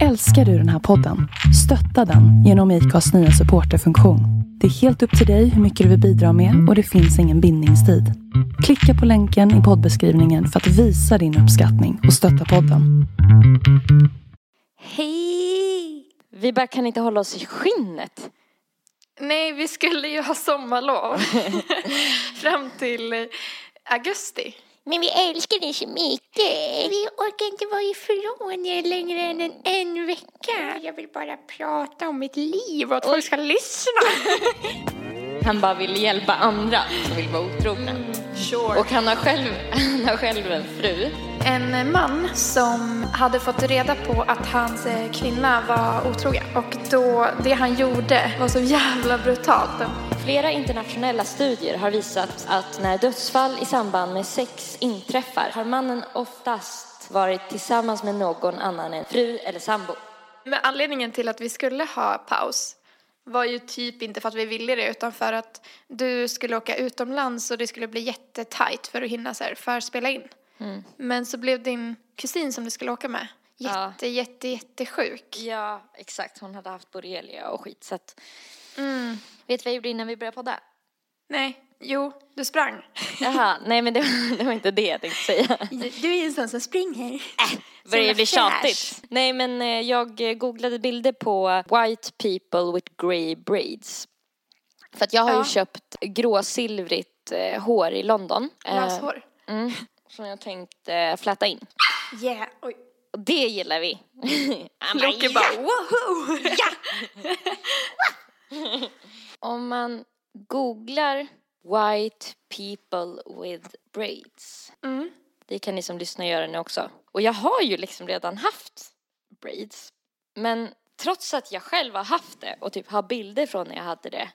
Älskar du den här podden? Stötta den genom IKAs nya supporterfunktion. Det är helt upp till dig hur mycket du vill bidra med och det finns ingen bindningstid. Klicka på länken i poddbeskrivningen för att visa din uppskattning och stötta podden. Hej! Vi bara kan inte hålla oss i skinnet. Nej, vi skulle ju ha sommarlov fram till augusti. Men vi älskar dig så mycket. Vi orkar inte vara ifrån er längre än en, en vecka. Jag vill bara prata om mitt liv och att folk ska lyssna. Han bara vill hjälpa andra som vill vara otrogna. Sure. Och han har själv, han har själv en fru. En man som hade fått reda på att hans eh, kvinna var otrogen. Och då, det han gjorde var så jävla brutalt. Flera internationella studier har visat att när dödsfall i samband med sex inträffar har mannen oftast varit tillsammans med någon annan än fru eller sambo. Men anledningen till att vi skulle ha paus var ju typ inte för att vi ville det utan för att du skulle åka utomlands och det skulle bli jättetajt för att hinna så här förspela in. Men så blev din kusin som du skulle åka med Ja. jätte, jätte, jättesjuk. Ja, exakt. Hon hade haft borrelia och skit. Så att... Mm. Vet du vad jag gjorde innan vi började podda? Nej, jo, du sprang. Jaha, nej men det var, det var inte det jag tänkte säga. Du är en sån som springer. Börjar det bli tjatigt? Nej men eh, jag eh, googlade bilder på white people with grey braids. För att jag har Ja. ju köpt gråsilvrigt eh, hår i London. Eh, Löshår. Mm, som jag tänkte fläta in. Yeah, oj. Och det gillar vi. Han bara, woho! Om man googlar white people with braids. Mm. Det kan ni som lyssnar göra nu också. Och jag har ju liksom redan haft braids. Men trots att jag själv har haft det och typ har bilder från när jag hade det.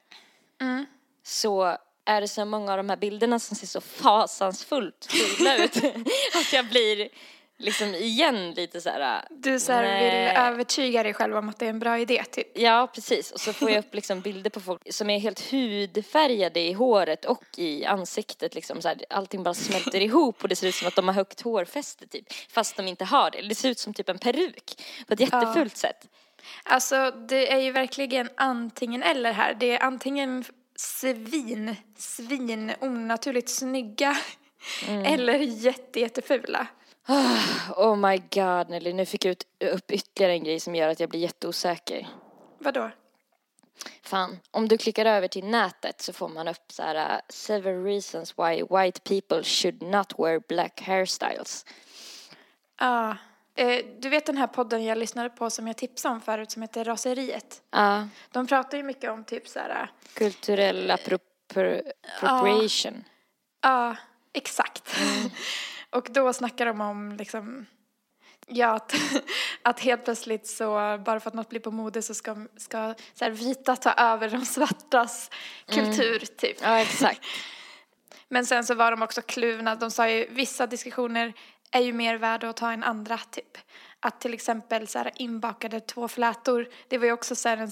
Mm. Så är det så många av de här bilderna som ser så fasansfullt fula ut. att jag blir liksom igen lite så här. Du så här vill övertyga dig själv om att det är en bra idé typ. Ja, precis. Och så får jag upp liksom bilder på folk som är helt hudfärgade i håret och i ansiktet. Liksom så här, allting bara smälter ihop och det ser ut som att de har högt hårfäste typ. Fast de inte har det. Det ser ut som typ en peruk på ett jättefult sätt. Alltså det är ju verkligen antingen eller här. Det är antingen svin, svin, onaturligt snygga eller jätte, jättefula. Oh my god Nelly, nu fick jag ut, upp ytterligare en grej som gör att jag blir jätteosäker. Vadå? Fan, om du klickar över till nätet så får man upp så här uh, seven reasons why white people should not wear black hairstyles. Ja. Eh, du vet den här podden jag lyssnade på som jag tipsade om förut som heter Raseriet? Ja, De pratar ju mycket om typ så här, kulturell appropri- appropriation. ja, exakt. Och då snackar de om liksom, ja, att, att helt plötsligt så, bara för att något blir på mode så ska, ska så här, vita ta över de svartas kultur typ. Ja, exakt. Men sen så var de också kluvna. De sa ju vissa diskussioner är ju mer värda att ta än andra typ. Att till exempel så här inbakade två flätor, det var ju också så här en,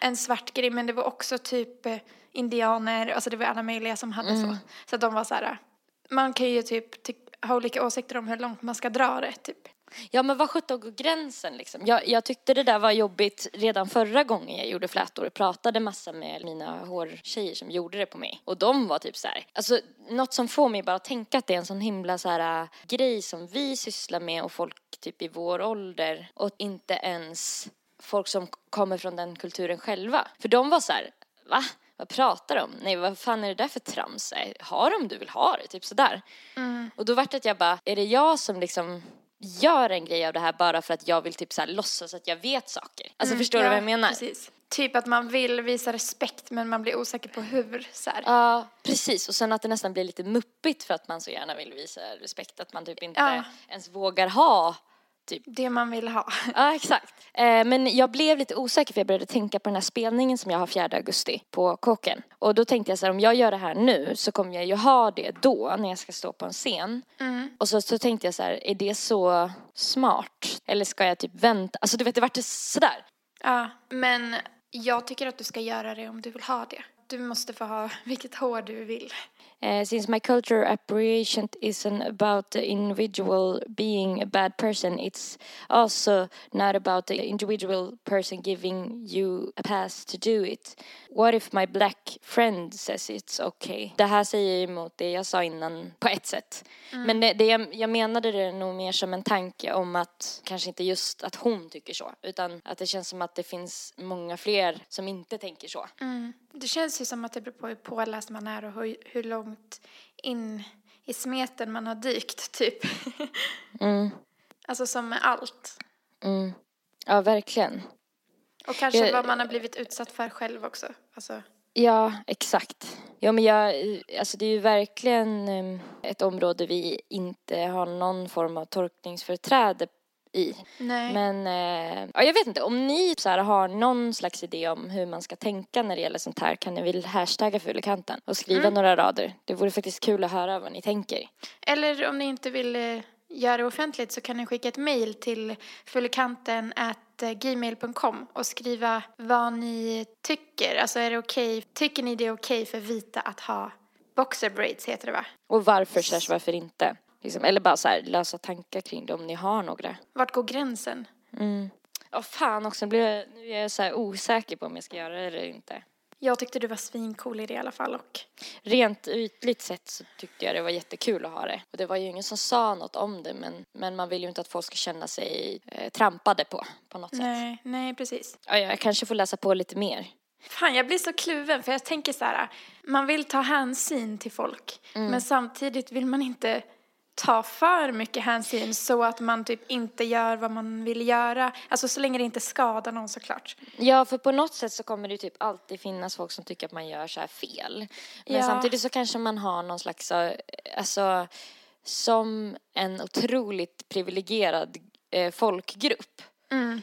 en svart grej men det var också typ eh, indianer, alltså det var alla möjliga som hade så. Så att de var så här, man kan ju typ ty- ha olika åsikter om hur långt man ska dra det typ. Ja, men vad sjutton går gränsen liksom? Jag, jag tyckte det där var jobbigt redan förra gången jag gjorde flätor. Pratade massa med mina hårtjejer som gjorde det på mig. Och de var typ så här, alltså något som får mig bara att tänka att det är en sån himla så här äh, grej som vi sysslar med och folk typ i vår ålder och inte ens folk som kommer från den kulturen själva. För de var så här, va? Vad pratar de? Nej, vad fan är det där för trams? Nej, Ha det om du vill ha det, typ sådär. Och då vart det att jag bara, är det jag som liksom gör en grej av det här bara för att jag vill typ så här låtsas att jag vet saker? Alltså förstår du Mm, Ja, vad jag menar? Precis. Typ att man vill visa respekt men man blir osäker på hur. Så här. Ja, precis. Och sen att det nästan blir lite muppigt för att man så gärna vill visa respekt. Att man typ inte Ja. ens vågar ha typ Det man vill ha. Ja, exakt. Eh, men jag blev lite osäker för jag började tänka på den här spelningen som jag har 4 augusti på Kåken. Och då tänkte jag så här, om jag gör det här nu så kommer jag ju ha det då när jag ska stå på en scen. Och så, så tänkte jag så här, är det så smart? Eller ska jag typ vänta? Alltså du vet, det vart sådär. Ja, men jag tycker att du ska göra det om du vill ha det. Du måste få ha vilket hår du vill. Eh, since my culture appropriation isn't about the individual being a bad person, it's also not about the individual person giving you a pass to do it. What if my black friend says it's okay? Det här säger emot det jag sa innan på ett sätt. Men det, det jag, jag menade det nog mer som en tanke om att kanske inte just att hon tycker så, utan att det känns som att det finns många fler som inte tänker så. Det känns ju som att det beror på hur påläst man är och hur, hur långt in i smeten man har dykt, typ. Mm, Alltså som med allt. mm. Ja, verkligen. Och kanske Jag- vad man har blivit utsatt för själv också. Alltså, Ja, exakt. Ja, men jag, alltså det är ju verkligen em, ett område vi inte har någon form av tolkningsföreträde i. nej. Men eh, ja, jag vet inte, om ni så här, har någon slags idé om hur man ska tänka när det gäller sånt här kan ni väl hashtagga Fulekanten och skriva några rader. Det vore faktiskt kul att höra vad ni tänker. Eller om ni inte vill eh, göra det offentligt så kan ni skicka ett mejl till fullkanten at eh, gmail.com och skriva vad ni tycker. Alltså är det okej? Tycker ni det är okej för vita att ha boxer braids heter det va? Och varför slash varför inte? Liksom, eller bara så här, lösa tankar kring det om ni har några. Vart går gränsen? Ja, fan också, nu blir jag, nu är jag så här osäker på om jag ska göra det eller inte. Jag tyckte du var svincool i det i alla fall och Rent ytligt sett så tyckte jag det var jättekul att ha det. Och det var ju ingen som sa något om det men, men man vill ju inte att folk ska känna sig eh, trampade på, på något sätt. nej, nej precis. Ja, jag kanske får läsa på lite mer. Fan, jag blir så kluven för jag tänker så här, man vill ta hänsyn till folk men samtidigt vill man inte ta för mycket hänsyn så att man typ inte gör vad man vill göra. Alltså så länge det inte skadar någon såklart. Ja, för på något sätt så kommer det typ alltid finnas folk som tycker att man gör så här fel. Men Ja. samtidigt så kanske man har någon slags, eh, alltså som en otroligt privilegierad eh, folkgrupp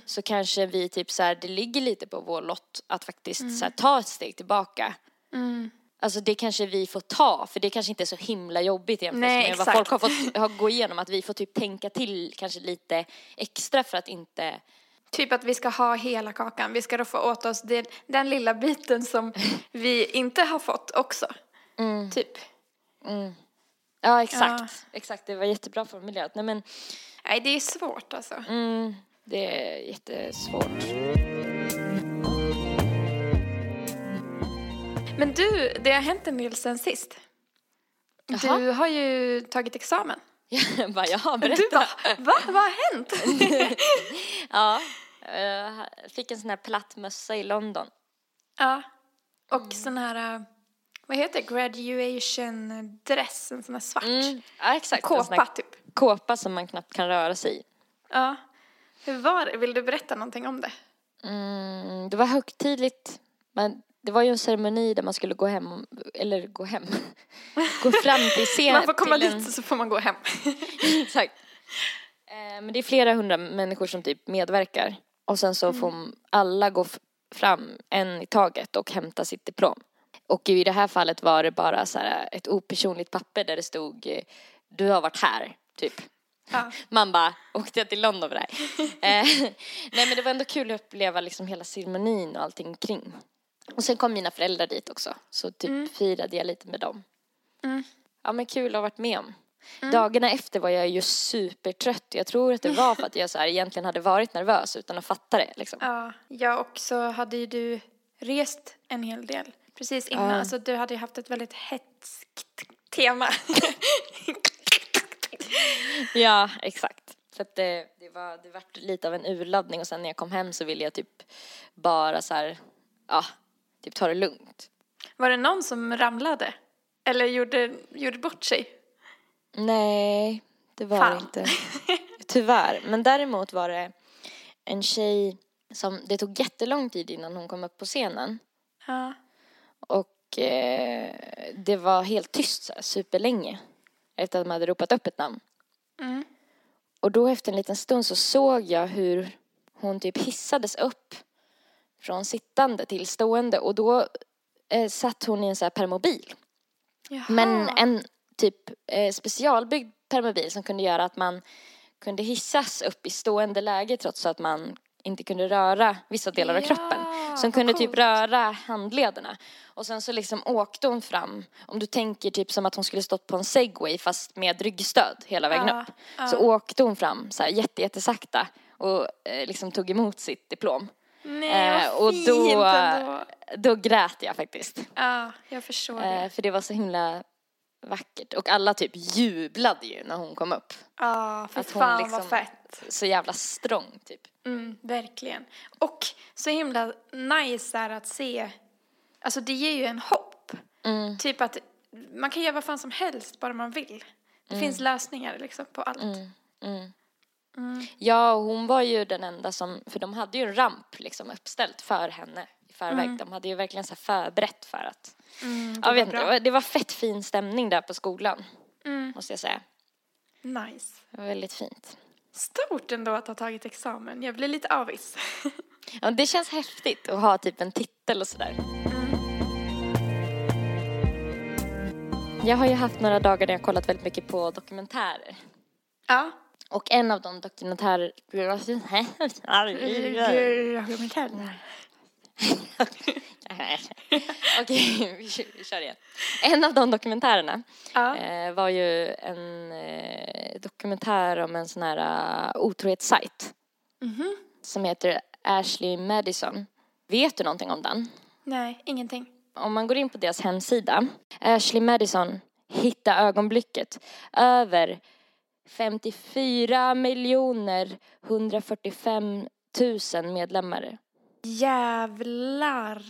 så kanske vi typ så här, det ligger lite på vår lott att faktiskt så här, ta ett steg tillbaka. Alltså det kanske vi får ta, för det kanske inte är så himla jobbigt jämfört Nej, med vad exakt. folk har fått har gå igenom. Att vi får typ tänka till kanske lite extra för att inte Typ att vi ska ha hela kakan. Vi ska då få åt oss det, den lilla biten som vi inte har fått också. Typ. Ja, exakt. Exakt, det var jättebra formulerat. Nej, men Nej, det är svårt alltså. mm, det är jättesvårt. Men du, det har hänt en del sen sist. Jaha. Du har ju tagit examen. Jag bara, ja, berätta. Du bara, va? Vad har hänt? Ja, jag fick en sån här platt mössa i London. ja. Och sån här, äh, vad heter det? Graduation dress, en sån här svart. Mm, ja, exakt. Kåpa typ. Kåpa som man knappt kan röra sig i. Ja. Hur var det? Vill du berätta någonting om det? Mm, det var högtidligt. Men det var ju en ceremoni där man skulle gå hem, eller gå hem, gå fram till scenen. Man får komma dit en- så får man gå hem. Exakt. Eh, Men det är flera hundra människor som typ medverkar. Och sen så får alla gå fram en i taget och hämta sitt diplom. Och i det här fallet var det bara så här ett opersonligt papper där det stod eh, du har varit här, typ. Ja. Man bara, åkte jag till London för det här? eh, nej men det var ändå kul att uppleva liksom hela ceremonin och allting kring. Och sen kom mina föräldrar dit också, så typ firade jag lite med dem. Ja men kul att ha varit med om. Dagarna efter var jag ju supertrött. Jag tror att det var för att jag så här egentligen hade varit nervös utan att fatta det liksom. Ja, ja och så hade ju du rest en hel del precis innan. Ja. Alltså du hade ju haft ett väldigt hetskt tema. Ja, exakt. Så det, det var det var lite av en urladdning och sen när jag kom hem så ville jag typ bara så här, ja, typ ta det lugnt. Var det någon som ramlade? Eller gjorde, gjorde bort sig? Nej, det var Fan. det inte. Tyvärr. Men däremot var det en tjej som, det tog jättelång tid innan hon kom upp på scenen. Ja. Och eh, det var helt tyst så här, superlänge. Efter att man hade ropat upp ett namn. Mm. Och då efter en liten stund så såg jag hur hon typ hissades upp från sittande till stående och då eh, satt hon i en så här permobil. Jaha. Men en typ eh, specialbyggd permobil som kunde göra att man kunde hissas upp i stående läge trots att man inte kunde röra vissa delar av Ja, kroppen. Så hon kunde typ coolt. röra handlederna. Och sen så liksom åkte hon fram, om du tänker typ som att hon skulle stått på en segway fast med ryggstöd hela vägen Ja, upp. Så åkte hon fram så här jätte, jättesakta och eh, liksom tog emot sitt diplom. Nej, Eh, och då, ändå. då grät jag faktiskt. Ja, jag förstår det. Eh, för det var så himla vackert. Och alla typ jublade ju när hon kom upp. Ja, för att fan liksom- vad fett. Så jävla strong typ. Mm, verkligen. Och så himla nice är att se, alltså det ger ju en hopp. Mm. Typ att man kan göra vad fan som helst bara man vill. Det finns Mm. lösningar liksom på allt. Ja, och hon var ju den enda som, för de hade ju en ramp liksom uppställt för henne i förväg. De hade ju verkligen så förberett för att, Mm, jag vet inte, det var, fett fin stämning där på skolan. Mm. Måste jag säga. Nice. Väldigt fint. Stort ändå att ha tagit examen. Jag blir lite avis. Ja, det känns häftigt att ha typ en titel och sådär. Jag har ju haft några dagar där jag kollat väldigt mycket på dokumentärer. ja. Och en av de dokumentärer... Okej, vi vi kör igen. En av de dokumentärerna Ja. eh, var ju en eh, dokumentär om en sån här uh, otrohetssajt. Som heter Ashley Madison. Vet du någonting om den? Nej, ingenting. Om man går in på deras hemsida, Ashley Madison, hitta ögonblicket. Över 54 miljoner 145 000 medlemmar. Jävlar.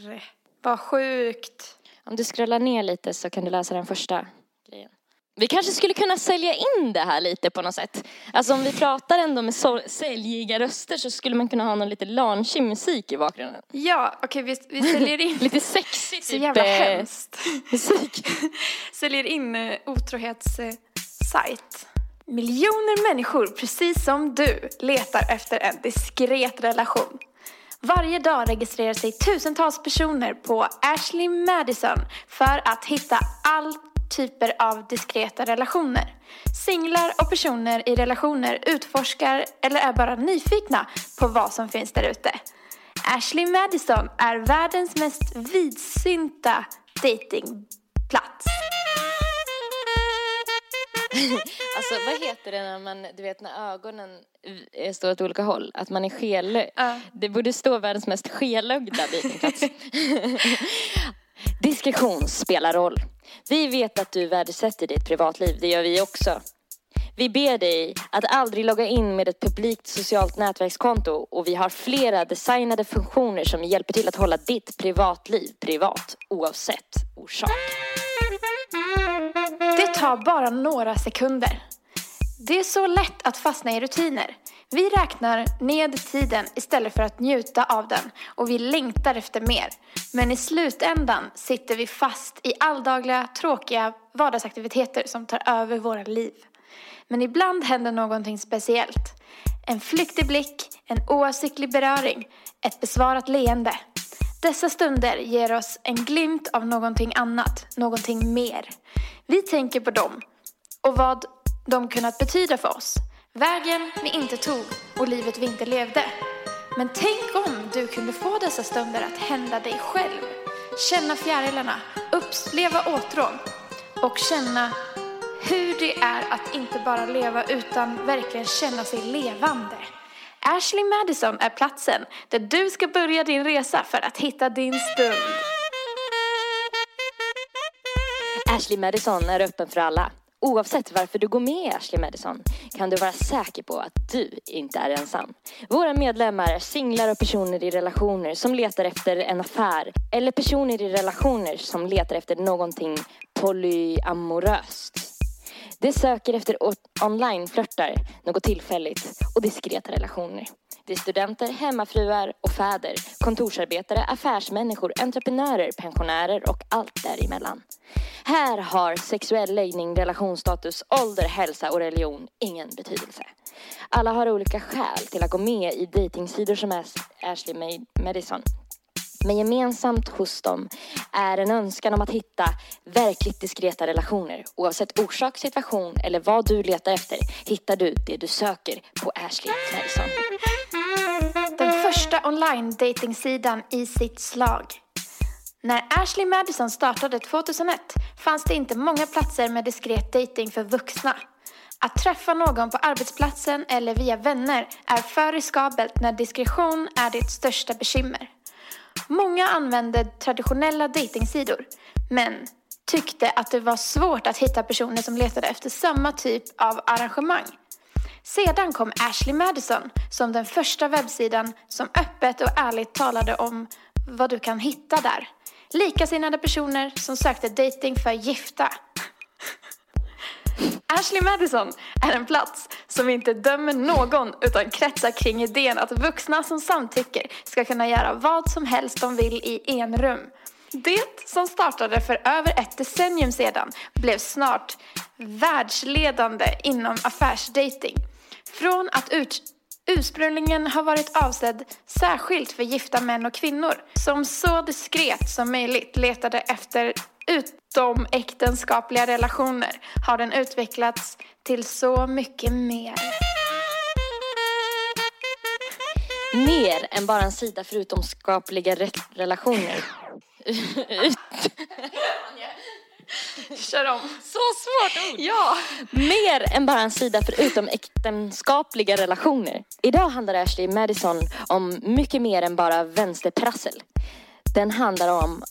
Vad sjukt. Om du scrollar ner lite så kan du läsa den första grejen. Vi kanske skulle kunna sälja in det här lite på något sätt. Alltså om vi pratar ändå med så- säljiga röster så skulle man kunna ha någon lite launchig musik i bakgrunden. Ja, okej vi, vi säljer in. Lite sexig Så typ, jävla eh, hemskt. musik. Säljer in uh, otrohetssajt. Miljoner människor, precis som du, letar efter en diskret relation. Varje dag registrerar sig tusentals personer på Ashley Madison för att hitta all typer av diskreta relationer. Singlar och personer i relationer utforskar eller är bara nyfikna på vad som finns där ute. Ashley Madison är världens mest vidsynta datingplats. Alltså vad heter det när man, du vet när ögonen står åt olika håll? Att man är skelögd. Ja. Det borde stå världens mest skelögda dejtingplats. Diskretion spelar roll. Vi vet att du värdesätter ditt privatliv, det gör vi också. Vi ber dig att aldrig logga in med ett publikt socialt nätverkskonto och vi har flera designade funktioner som hjälper till att hålla ditt privatliv privat oavsett orsak. Det tar bara några sekunder. Det är så lätt att fastna i rutiner. Vi räknar ned tiden istället för att njuta av den och vi längtar efter mer. Men i slutändan sitter vi fast i alldagliga, tråkiga vardagsaktiviteter som tar över våra liv. Men ibland händer någonting speciellt. En flyktig blick, en oavsiktlig beröring, ett besvarat leende. Dessa stunder ger oss en glimt av någonting annat, någonting mer. Vi tänker på dem och vad de kunnat betyda för oss. Vägen vi inte tog och livet vi inte levde. Men tänk om du kunde få dessa stunder att hända dig själv. Känna fjärilarna, uppleva åtrån och känna hur det är att inte bara leva utan verkligen känna sig levande. Ashley Madison är platsen där du ska börja din resa för att hitta din stund. Ashley Madison är öppen för alla. Oavsett varför du går med i Ashley Madison kan du vara säker på att du inte är ensam. Våra medlemmar är singlar och personer i relationer som letar efter en affär eller personer i relationer som letar efter någonting polyamoröst. De söker efter o- online-flörtar, något tillfälligt och diskreta relationer. Det är studenter, hemmafruar och fäder, kontorsarbetare, affärsmänniskor, entreprenörer, pensionärer och allt däremellan. Här har sexuell läggning, relationsstatus, ålder, hälsa och religion ingen betydelse. Alla har olika skäl till att gå med i dejtingsidor som Ashley Madison. Men gemensamt hos dem är en önskan om att hitta verkligt diskreta relationer. Oavsett orsak, situation eller vad du letar efter hittar du det du söker på Ashley Madison. Den online datingsidan i sitt slag. När Ashley Madison startade 2001 fanns det inte många platser med diskret dating för vuxna. Att träffa någon på arbetsplatsen eller via vänner är för riskabelt när diskretion är ditt största bekymmer. Många använde traditionella datingsidor men tyckte att det var svårt att hitta personer som letade efter samma typ av arrangemang. Sedan kom Ashley Madison som den första webbsidan som öppet och ärligt talade om vad du kan hitta där. Likasinnade personer som sökte dating för gifta. Ashley Madison är en plats som inte dömer någon utan kretsar kring idén att vuxna som samtycker ska kunna göra vad som helst de vill i enrum. Det som startade för över ett decennium sedan blev snart världsledande inom affärsdating. Från att ut ursprungligen har varit avsedd särskilt för gifta män och kvinnor som så diskret som möjligt letade efter utomäktenskapliga relationer har den utvecklats till så mycket mer. Mer än bara en sida för utomskapliga re- relationer. Kör om. Så svårt ord! Ja! Mer än bara en sida för utomäktenskapliga relationer. Idag handlar Ashley Madison om mycket mer än bara vänsterprassel. Den handlar om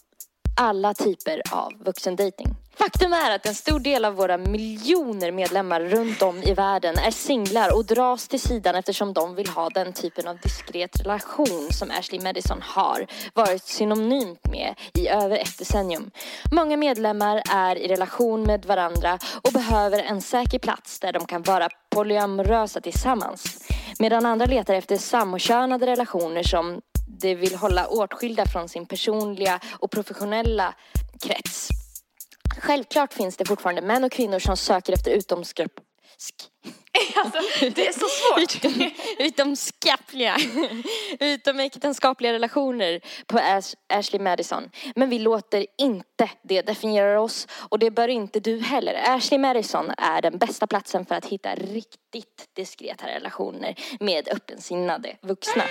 alla typer av vuxendating. Faktum är att en stor del av våra miljoner medlemmar runt om i världen är singlar och dras till sidan eftersom de vill ha den typen av diskret relation som Ashley Madison har varit synonymt med i över ett decennium. Många medlemmar är i relation med varandra och behöver en säker plats där de kan vara polyamorösa tillsammans. Medan andra letar efter samkönade relationer som de vill hålla åtskilda från sin personliga och professionella krets. Självklart finns det fortfarande män och kvinnor som söker efter utomskap... sk- Alltså, det är så svårt. Utom, utomskapliga, utomäktenskapliga relationer på Ash, Ashley Madison. Men vi låter inte det definiera oss och det bör inte du heller. Ashley Madison är den bästa platsen för att hitta riktigt diskreta relationer med öppensinnade vuxna.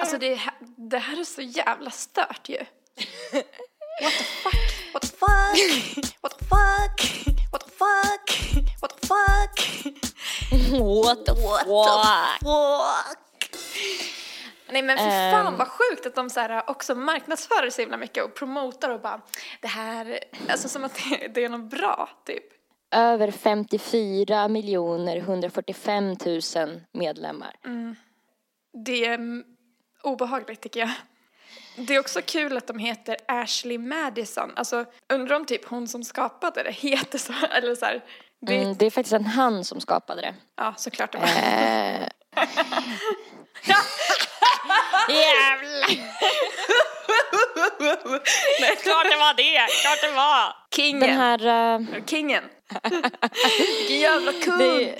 Alltså det, här- det här är så jävla stört ju. What the fuck? What the fuck? What the fuck? What the fuck? What the fuck? What the fuck? Fuck! Nej men för fan Ehm. vad sjukt att de så här också marknadsför så himla mycket och promotar och bara det här, alltså som att det, det är något bra typ. Över 54 miljoner 145 000 medlemmar. Det är obehagligt tycker jag. Det är också kul att de heter Ashley Madison. Alltså undrar om typ hon som skapade det heter så. Eller så här. Det, Mm, det är faktiskt en han som skapade det. Ja, såklart det var. Eh, Jävlar! Nej, Klart det var det! Klart det var! Kingen. Den här... eh, Kingen. Jävla kung. det,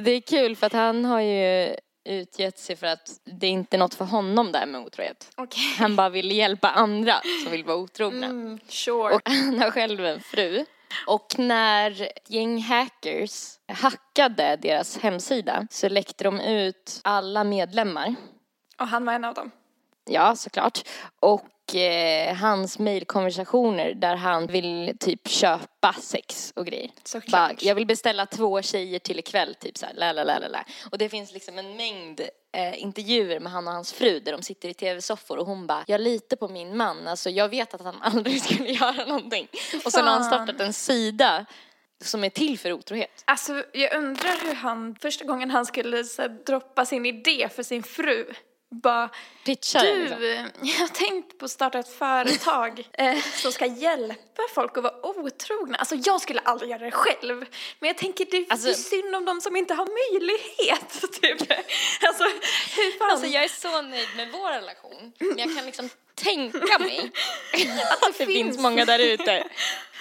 det är kul för att han har ju utgett sig för att det är inte något för honom där med otrohet. Okej. Han bara vill hjälpa andra som vill vara otrogna. Mm, sure. Och han har själv en fru. Och när ett gäng hackers hackade deras hemsida så läckte de ut alla medlemmar. Och han var en av dem. Ja, såklart. Och eh, hans mejlkonversationer där han vill typ köpa sex och grejer. Såklart. Bara, jag vill beställa två tjejer till ikväll, typ så här, la, la, la, la, la. Och det finns liksom en mängd eh, intervjuer med han och hans fru där de sitter i tv-soffor och hon bara, jag litar på min man, alltså jag vet att han aldrig skulle göra någonting. Och sen har han Fan. startat en sida som är till för otrohet. Alltså jag undrar hur han, första gången han skulle så här, droppa sin idé för sin fru. Bara, Pitchar det, du, liksom. jag har tänkt på att starta ett företag eh, som ska hjälpa folk att vara otrogna. Alltså jag skulle aldrig göra det själv. Men jag tänker det, Alltså- det är synd om de som inte har möjlighet. Typ. Alltså hur fan. Alltså jag är så nöjd med vår relation. Men jag kan liksom tänka mig att det finns finns. många där ute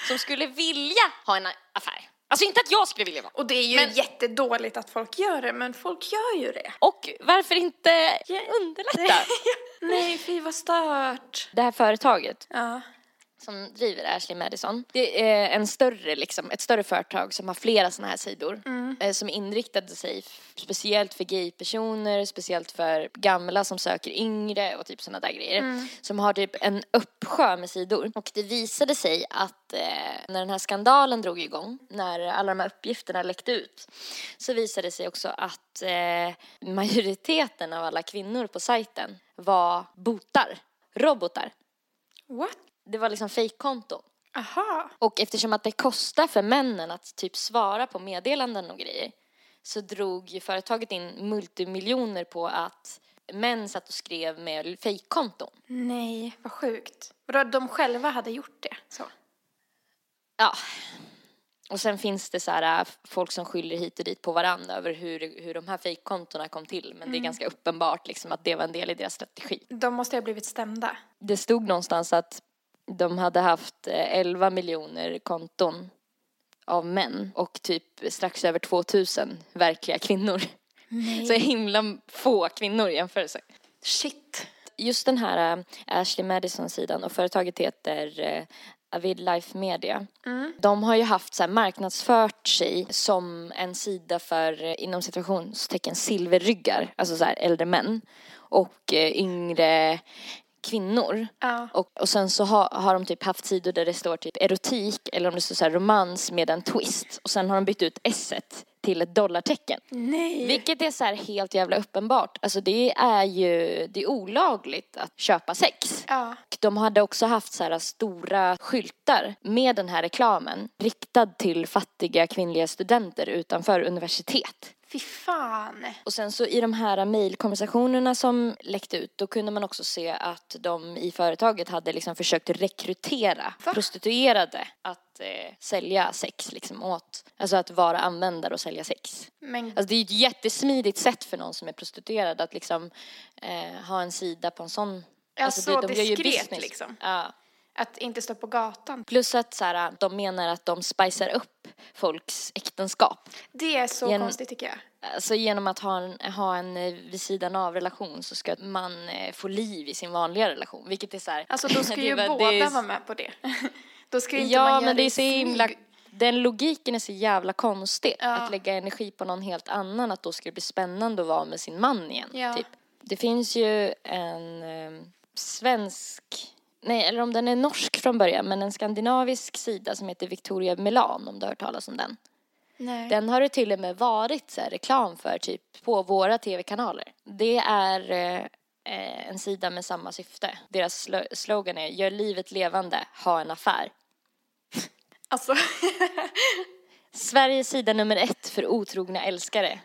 som skulle vilja ha en affär. Alltså inte att jag skulle vilja vara. och det är ju Men- jättedåligt att folk gör det, men folk gör ju det. Och varför inte underlätta? Nej, fy vad stört. Det här företaget Ja. Som driver Ashley Madison. Det är en större, liksom, ett större företag som har flera sådana här sidor. Eh, som inriktade sig speciellt för gaypersoner, speciellt för gamla som söker yngre och typ sådana där grejer. Som har typ en uppsjö med sidor. Och det visade sig att eh, när den här skandalen drog igång, när alla de här uppgifterna läckte ut, så visade det sig också att eh, majoriteten av alla kvinnor på sajten var botar, robotar. What? Det var liksom fejkkonton. Aha. Och eftersom att det kostar för männen att typ svara på meddelanden och grejer så drog ju företaget in multimiljoner på att män satt och skrev med fejkkonton. Nej, vad sjukt. Vadå, de själva hade gjort det? Så. Ja. Och sen finns det så här äh, folk som skyller hit och dit på varandra över hur, hur de här fejkkontona kom till. Men det är ganska uppenbart liksom att det var en del i deras strategi. De måste ha blivit stämda. Det stod någonstans att de hade haft eh, 11 miljoner konton av män och typ strax över 2000 verkliga kvinnor. Nej. Så himla få kvinnor i jämförelse. Shit. Just den här äh, Ashley Madison-sidan och företaget heter äh, Avid Life Media. De har ju haft så här, marknadsfört sig som en sida för eh, inom situationstecken silverryggar, alltså så här, äldre män och eh, yngre kvinnor. Ja. Och, och sen så har, har de typ haft sidor där det står typ erotik eller om det står så här romans med en twist och sen har de bytt ut s till ett dollartecken. Nej. Vilket är så här helt jävla uppenbart. Alltså det är ju, det är olagligt att köpa sex. Ja. De hade också haft så här stora skyltar med den här reklamen riktad till fattiga kvinnliga studenter utanför universitet. Fy fan. Och sen så i de här mejlkonversationerna som läckte ut då kunde man också se att de i företaget hade liksom försökt rekrytera Va? prostituerade att eh, sälja sex liksom åt, alltså att vara användare och sälja sex. Men Alltså det är ju ett jättesmidigt sätt för någon som är prostituerad att liksom eh, ha en sida på en sån Ja, alltså, så de gör ju diskret, liksom. Ja. Att inte stå på gatan. Plus att så här, de menar att de spicar upp folks äktenskap. Det är så Gen- konstigt tycker jag. Alltså genom att ha en, ha en eh, vid sidan av relation så ska man eh, få liv i sin vanliga relation. Vilket är så här, Alltså då ska ju var- båda är- vara med på det. då ska inte Ja man göra men det är så himla, den logiken är så jävla konstig. Ja. Att lägga energi på någon helt annan, att då ska det bli spännande att vara med sin man igen. Ja. Typ. Det finns ju en eh, svensk, nej eller om den är norsk från början, men en skandinavisk sida som heter Victoria Milan om du har hört talas om den. Nej. Den har det till och med varit så här, reklam för typ på våra tv-kanaler. Det är eh, eh, en sida med samma syfte. Deras slo- slogan är gör livet levande, ha en affär. Alltså, Sveriges sida nummer ett för otrogna älskare.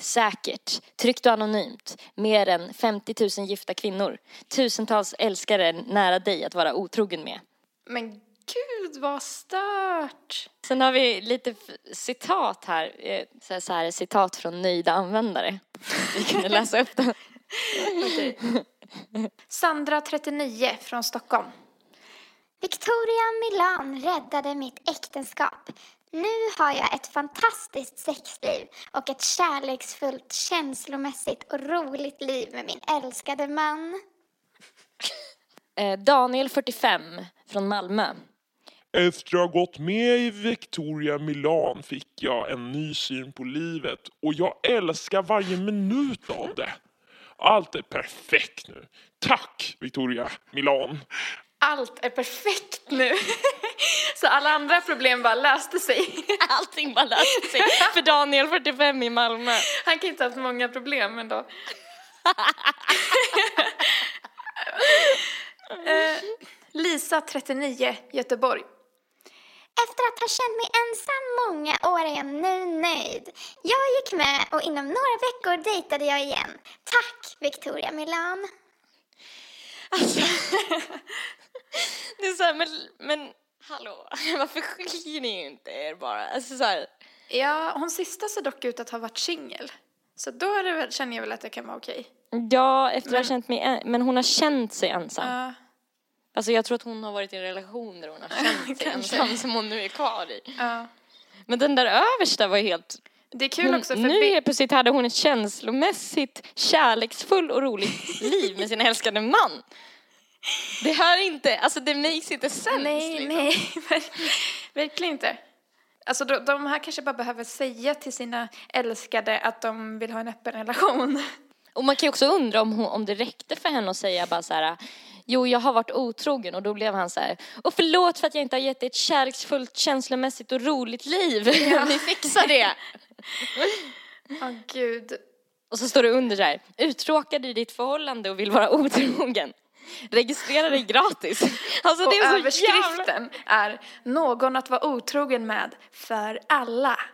Säkert, tryggt och anonymt. Mer än 50 000 gifta kvinnor. Tusentals älskare nära dig att vara otrogen med. men gud vad stört. Sen har vi lite citat här. eh, Så här, så här citat från nöjda användare. Vi kunde läsa upp dem. Sandra 39 från Stockholm. Victoria Milan räddade mitt äktenskap. Nu har jag ett fantastiskt sexliv och ett kärleksfullt, känslomässigt och roligt liv med min älskade man. Eh, Daniel 45 från Malmö. Efter att ha gått med i Victoria Milan fick jag en ny syn på livet och jag älskar varje minut av det. Allt är perfekt nu. Tack Victoria Milan. Allt är perfekt nu. Så alla andra problem bara löste sig. Allting bara löste sig för Daniel 45 i Malmö. Han kan inte ha haft många problem ändå. eh, Lisa 39 Göteborg. Efter att ha känt mig ensam många år är jag nu nöjd. Jag gick med och inom några veckor dejtade jag igen. Tack Victoria Milan. Det är så här, men, men hallå, varför skiljer ni inte er bara? Alltså så här, Ja, hon sista ser dock ut att ha varit singel. Så då är det väl, känner jag väl att det kan vara okej. ja, efter att ha känt mig, en, men hon har känt sig ensam. Ja, Alltså jag tror att hon har varit i en relation där hon har känt sig Kanske. ensam som hon nu är kvar i. ja. Men den där översta var helt... Det är kul Hon, också för nu Bi- helt plötsligt hade hon ett känslomässigt kärleksfull och roligt liv med sin älskade man. Det hör inte, alltså det makes inte sense. Nej, liksom. nej, ver- verkligen inte. Alltså de, de här kanske bara behöver säga till sina älskade att de vill ha en öppen relation. Och man kan ju också undra om, hon, om det räckte för henne att säga bara så här, jo jag har varit otrogen och då blev han så här, och förlåt för att jag inte har gett dig ett kärleksfullt, känslomässigt och roligt liv. Vi fixar det. Åh gud. Och så står det under så här, uttråkad i ditt förhållande och vill vara otrogen. Registrera dig gratis. Alltså Och det är så jävla... överskriften är någon att vara otrogen med för alla.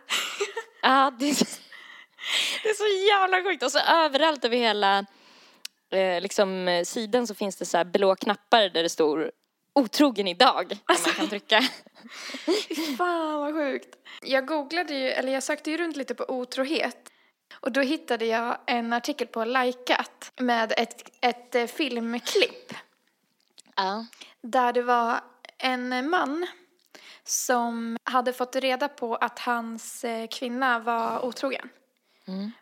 Ja, det är, så, det är så jävla sjukt. Och så överallt över hela eh, liksom, sidan så finns det så här blå knappar där det står otrogen idag. Som man kan trycka. Fan vad sjukt. Jag googlade ju, eller jag sökte ju runt lite på otrohet. Och då hittade jag en artikel på Likat med ett, ett eh, filmklipp. Ja. Där det var en man som hade fått reda på att hans eh, kvinna var otrogen.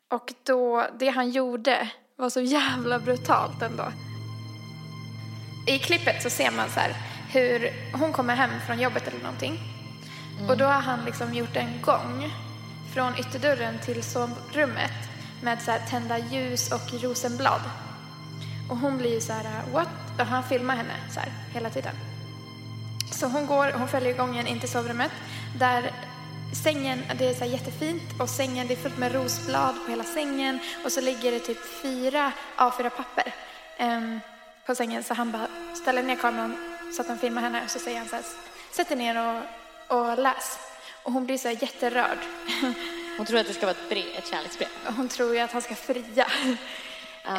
Och då, det han gjorde var så jävla brutalt ändå. I klippet så ser man så här hur hon kommer hem från jobbet eller någonting. Och då har han liksom gjort en gång från ytterdörren till sovrummet med så här tända ljus och rosenblad. Och hon blir ju så här, what? Och han filmar henne så här hela tiden. Så hon går, hon följer gången in till sovrummet där sängen, det är så här jättefint och sängen, det är fullt med rosblad på hela sängen och så ligger det typ fyra A4-papper ehm, på sängen så han bara ställer ner kameran så att han filmar henne och så säger han så här, sätt dig ner och, och läs. Och hon blir så här jätterörd. Hon tror att det ska vara ett, brev, ett kärleksbrev. Hon tror ju att han ska fria.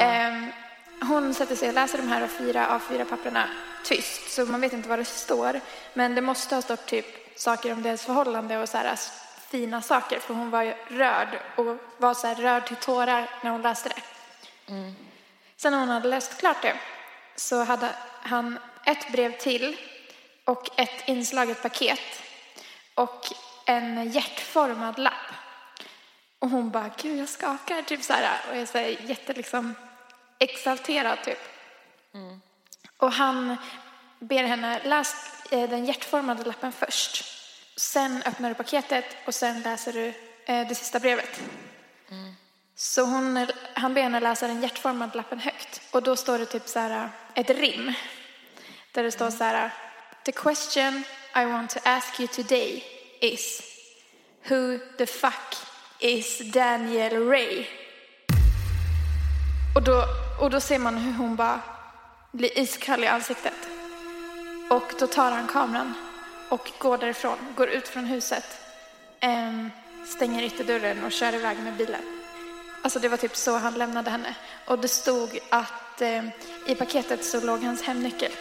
Ehm, hon sätter sig och läser de här fyra A4-papperna tyst, så man vet inte vad det står. Men det måste ha stått typ saker om deras förhållande och så här s- fina saker, för hon var ju rörd och var så här rörd till tårar när hon läste det. Sen när hon hade läst klart det så hade han ett brev till och ett inslaget paket och en hjärtformad lapp. Och hon bara, gud jag skakar typ så här och så här jätte liksom exalterad typ. Och han ber henne läs eh, den hjärtformade lappen först. Sen öppnar du paketet och sen läser du eh, det sista brevet. Så hon, han ber henne läsa den hjärtformade lappen högt. Och då står det typ så här ett rim. Där det står så här. The question I want to ask you today is Who the fuck is Daniel Ray? Och då, och då ser man hur hon bara blir iskall i ansiktet. Och då tar han kameran och går därifrån, går ut från huset, ehm, stänger ytterdörren och kör iväg med bilen. Alltså det var typ så han lämnade henne. Och det stod att eh, i paketet så låg hans hemnyckel.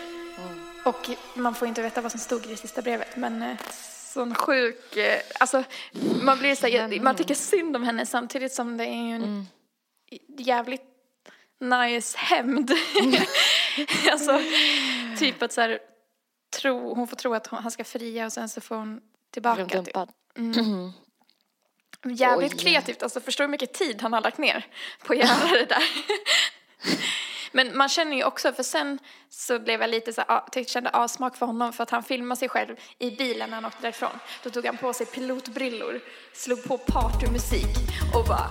Och man får inte veta vad som stod i det sista brevet, men eh, sån sjuk... Eh, alltså, man blir så här, man tycker synd om henne samtidigt som det är ju en jävligt nice hämnd. alltså, typ att så här, tro, hon får tro att hon, han ska fria och sen så får hon tillbaka. Typ. Dumpad. Jävligt Oj. kreativt, alltså förstår hur mycket tid han har lagt ner på att göra det där. Men man känner ju också, för sen så blev jag lite så här, ah, tyckte- kände avsmak för honom för att han filmade sig själv i bilen när han åkte därifrån. Då tog han på sig pilotbrillor, slog på partymusik och bara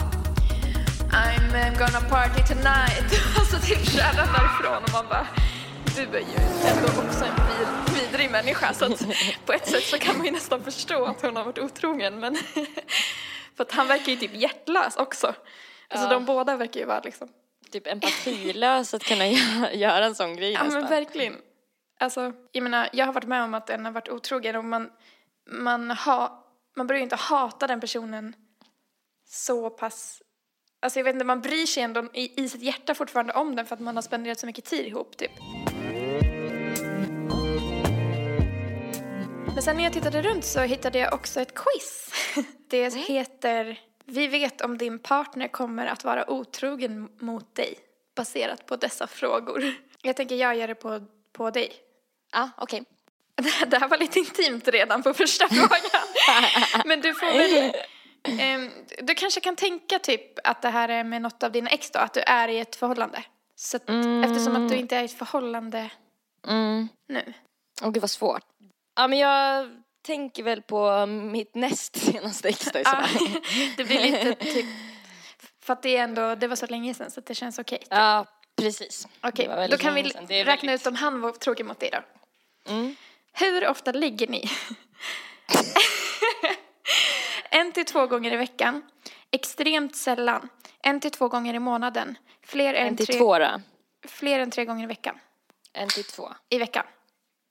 I'm eh, gonna party tonight. Och så typ körde han därifrån och man bara du är ju ändå också en vid, vidrig människa så att på ett sätt så kan man ju nästan förstå att hon har varit otrogen men för att han verkar ju typ hjärtlös också. Alltså Ja. de båda verkar ju vara liksom Typ empatilös att kunna göra, en sån grej Ja men nästan. verkligen. Alltså, jag menar, jag har varit med om att en har varit otrogen och man, man, ha, man börjar ju inte hata den personen så pass, alltså jag vet inte, man bryr sig ändå i, i sitt hjärta fortfarande om den för att man har spenderat så mycket tid ihop typ. Men sen när jag tittade runt så hittade jag också ett quiz. Det heter Vi vet om din partner kommer att vara otrogen mot dig baserat på dessa frågor. Jag tänker jag gör det på, på dig. Ja, okej. Det här var lite intimt redan på första frågan. Men du får väl... ehm, du kanske kan tänka typ att det här är med något av dina ex då, att du är i ett förhållande. Så att, eftersom att du inte är i ett förhållande Mm. nu? Åh gud vad svårt. Ja men jag tänker väl på mitt näst senaste ex då i så Ja, fall. det blir lite typ, för att det är ändå, det var så länge sedan så det känns okej. Ja, precis. Okej, var då kan vi räkna väldigt- ut om han var otrogen mot dig då. Mm. Hur ofta ligger ni? en till två gånger i veckan. Extremt sällan. En till två gånger i månaden. Fler än, En till tre, två då. fler än tre gånger i veckan. En till två. I veckan.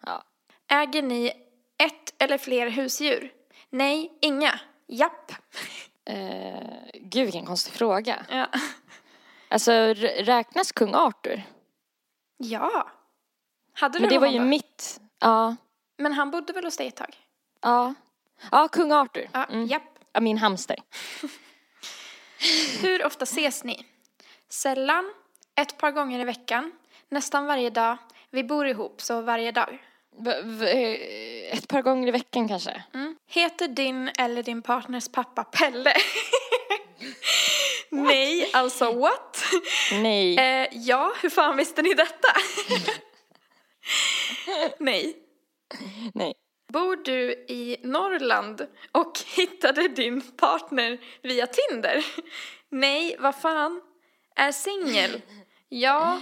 Ja. Äger ni ett eller fler husdjur? Nej, inga. Japp. Eh, gud vilken konstig fråga. Ja. Alltså räknas kung Arthur? ja. Hade du Men det var ju då? mitt. Ja. Men han bodde väl hos dig ett tag? Ja. Ja, kung Arthur. Ja, Mm. japp. Ja, min hamster. Hur ofta ses ni? Sällan, ett par gånger i veckan, nästan varje dag. Vi bor ihop, så varje dag. Eh, ett par gånger i veckan kanske. Mm. Heter din eller din partners pappa Pelle? Nej, alltså what? Nej. Eh, ja, hur fan visste ni detta? Nej. Nej. Bor du i Norrland och hittade din partner via Tinder? Nej, vad fan? Är singel? Ja.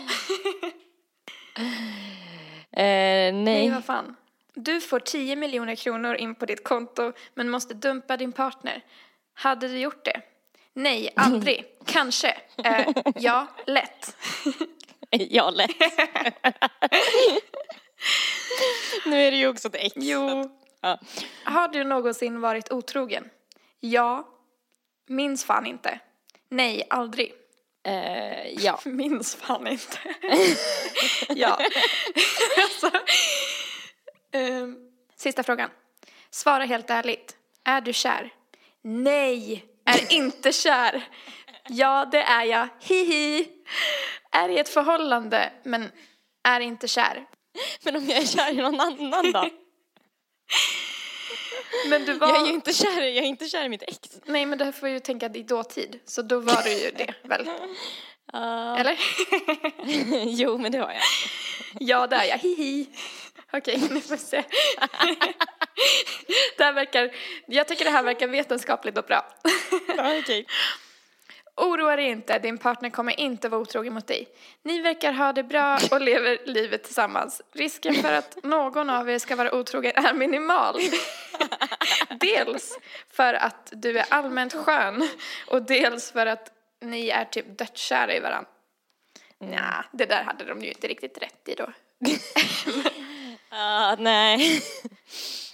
Eh, Nej, nej. vad fan. Du får 10 miljoner kronor in på ditt konto men måste dumpa din partner. Hade du gjort det? Nej, aldrig. Kanske. Eh, ja, lätt. Ja, lätt. nu är det ju också ett ex. Jo. Ja. Har du någonsin varit otrogen? Ja. Minns fan inte. Nej, aldrig. Eh, ja. Minns fan inte. ja. alltså, ehm, sista frågan. Svara helt ärligt. Är du kär? Nej, är inte kär. Ja, det är jag. Hihi. Är i ett förhållande, men är inte kär. Men om jag är kär i någon annan då? Men du var... Jag är ju inte kär, jag är inte kär i mitt ex. Nej, men det får ju tänka i dåtid. Så då var du ju det, väl? Ja. Eller? jo, men det har jag. Ja, det är jag. Hihi. Okej, nu får vi se. det här verkar, jag tycker det här verkar vetenskapligt och bra. Ja, okej. Oroa dig inte, din partner kommer inte vara otrogen mot dig. Ni verkar ha det bra och lever livet tillsammans. Risken för att någon av er ska vara otrogen är minimal. dels för att du är allmänt skön och dels för att ni är typ dödskära i varandra. Nja, det där hade de ju inte riktigt rätt i då. Ja, nej.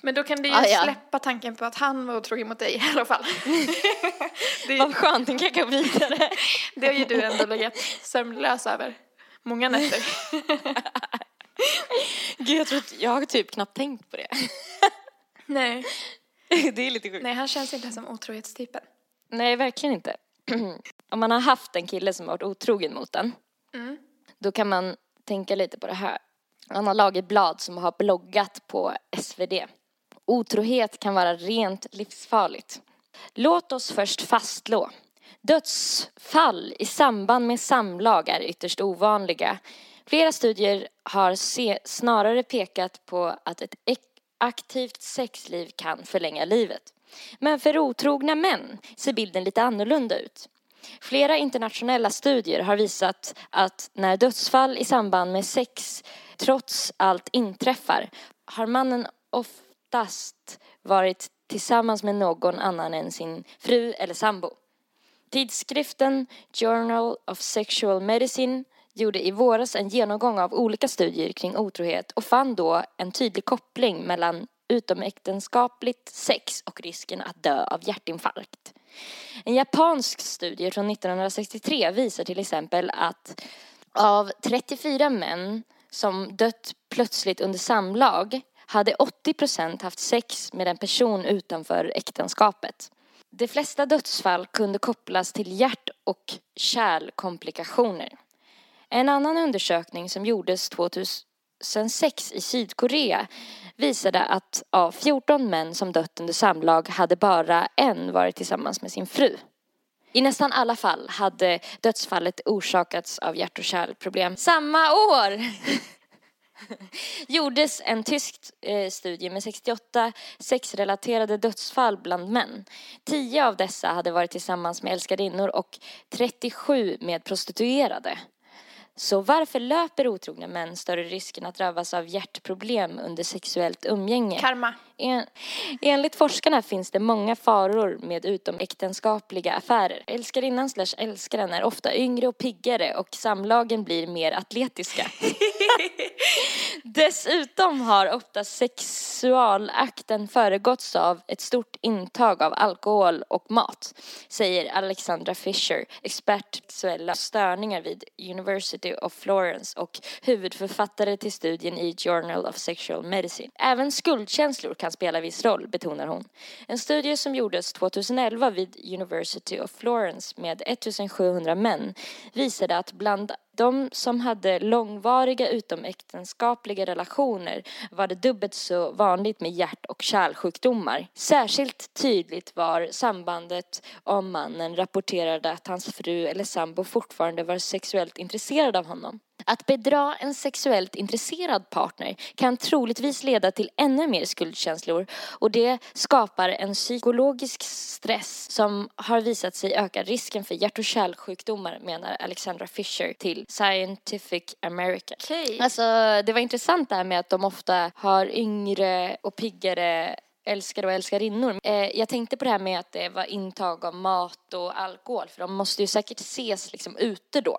Men då kan du ju Ah, ja. släppa tanken på att han var otrogen mot dig i alla fall. det, Vad skönt, den kan gå vidare. det har ju du ändå legat sömnlös över många nätter. Gud, jag tror att jag har typ knappt tänkt på det. Nej. Det är lite sjukt. Nej, han känns inte som otrohetstypen. Nej, verkligen inte. Om man har haft en kille som varit otrogen mot en, Mm. då kan man tänka lite på det här. Han har Lagerblad som har bloggat på SvD. Otrohet kan vara rent livsfarligt. Låt oss först fastslå. Dödsfall i samband med samlag är ytterst ovanliga. Flera studier har se, snarare pekat på att ett aktivt sexliv kan förlänga livet. Men för otrogna män ser bilden lite annorlunda ut. Flera internationella studier har visat att när dödsfall i samband med sex trots allt inträffar har mannen oftast varit tillsammans med någon annan än sin fru eller sambo. Tidskriften Journal of Sexual Medicine gjorde i våras en genomgång av olika studier kring otrohet och fann då en tydlig koppling mellan utomäktenskapligt sex och risken att dö av hjärtinfarkt. En japansk studie från 1963 visar till exempel att av 34 män som dött plötsligt under samlag hade 80 procent haft sex med en person utanför äktenskapet. De flesta dödsfall kunde kopplas till hjärt och kärlkomplikationer. En annan undersökning som gjordes 2006 i Sydkorea visade att av 14 män som dött under samlag hade bara en varit tillsammans med sin fru. I nästan alla fall hade dödsfallet orsakats av hjärt och kärlproblem samma år. gjordes en tysk eh, studie med 68 sexrelaterade dödsfall bland män. 10 av dessa hade varit tillsammans med älskarinnor och 37 med prostituerade. Så varför löper otrogna män större risken att drabbas av hjärtproblem under sexuellt umgänge? Karma. En, enligt forskarna finns det många faror med utomäktenskapliga affärer. Älskarinnan slash älskaren är ofta yngre och piggare och samlagen blir mer atletiska. Dessutom har ofta sexualakten föregåtts av ett stort intag av alkohol och mat, säger Alexandra Fisher, expert på sexuella störningar vid University of Florence och huvudförfattare till studien i Journal of Sexual Medicine. Även skuldkänslor kan spela viss roll, betonar hon. En studie som gjordes 2011 vid University of Florence med 1700 män visade att bland de som hade långvariga utomäktenskapliga relationer var det dubbelt så vanligt med hjärt och kärlsjukdomar. Särskilt tydligt var sambandet om mannen rapporterade att hans fru eller sambo fortfarande var sexuellt intresserad av honom. Att bedra en sexuellt intresserad partner kan troligtvis leda till ännu mer skuldkänslor och det skapar en psykologisk stress som har visat sig öka risken för hjärt och kärlsjukdomar menar Alexandra Fisher till Scientific American. Okej. Alltså det var intressant det här med att de ofta har yngre och piggare älskare och älskarinnor. Eh, jag tänkte på det här med att det var intag av mat och alkohol för de måste ju säkert ses liksom ute då.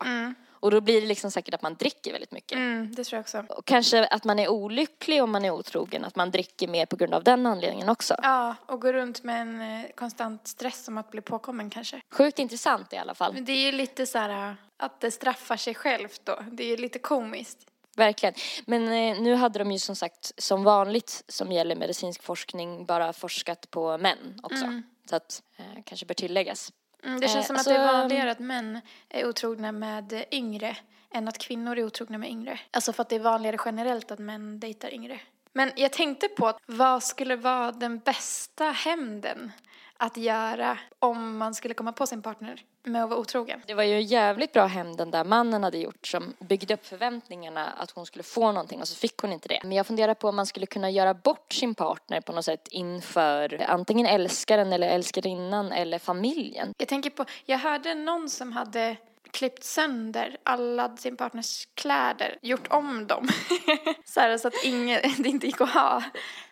Och då blir det liksom säkert att man dricker väldigt mycket. Mm, det tror jag också. Och kanske att man är olycklig om man är otrogen, att man dricker mer på grund av den anledningen också. Ja, och gå runt med en eh, konstant stress om att bli påkommen kanske. Sjukt intressant i alla fall. Men det är ju lite så här eh, att det straffar sig självt då. Det är ju lite komiskt. Verkligen. Men eh, nu hade de ju som sagt, som vanligt som gäller medicinsk forskning, bara forskat på män också. Så att eh, kanske bör tilläggas. Mm, det känns Eh, som alltså, att det är vanligare att män är otrogna med yngre än att kvinnor är otrogna med yngre. Alltså för att det är vanligare generellt att män dejtar yngre. Men jag tänkte på vad skulle vara den bästa hämnden att göra om man skulle komma på sin partner med att vara otrogen? Det var ju en jävligt bra hem den där mannen hade gjort som byggde upp förväntningarna att hon skulle få någonting och så fick hon inte det. Men jag funderar på om man skulle kunna göra bort sin partner på något sätt inför antingen älskaren eller älskarinnan eller familjen. Jag tänker på, jag hörde någon som hade klippt sönder alla sin partners kläder, gjort om dem. så, här, så att ingen, det inte gick att ha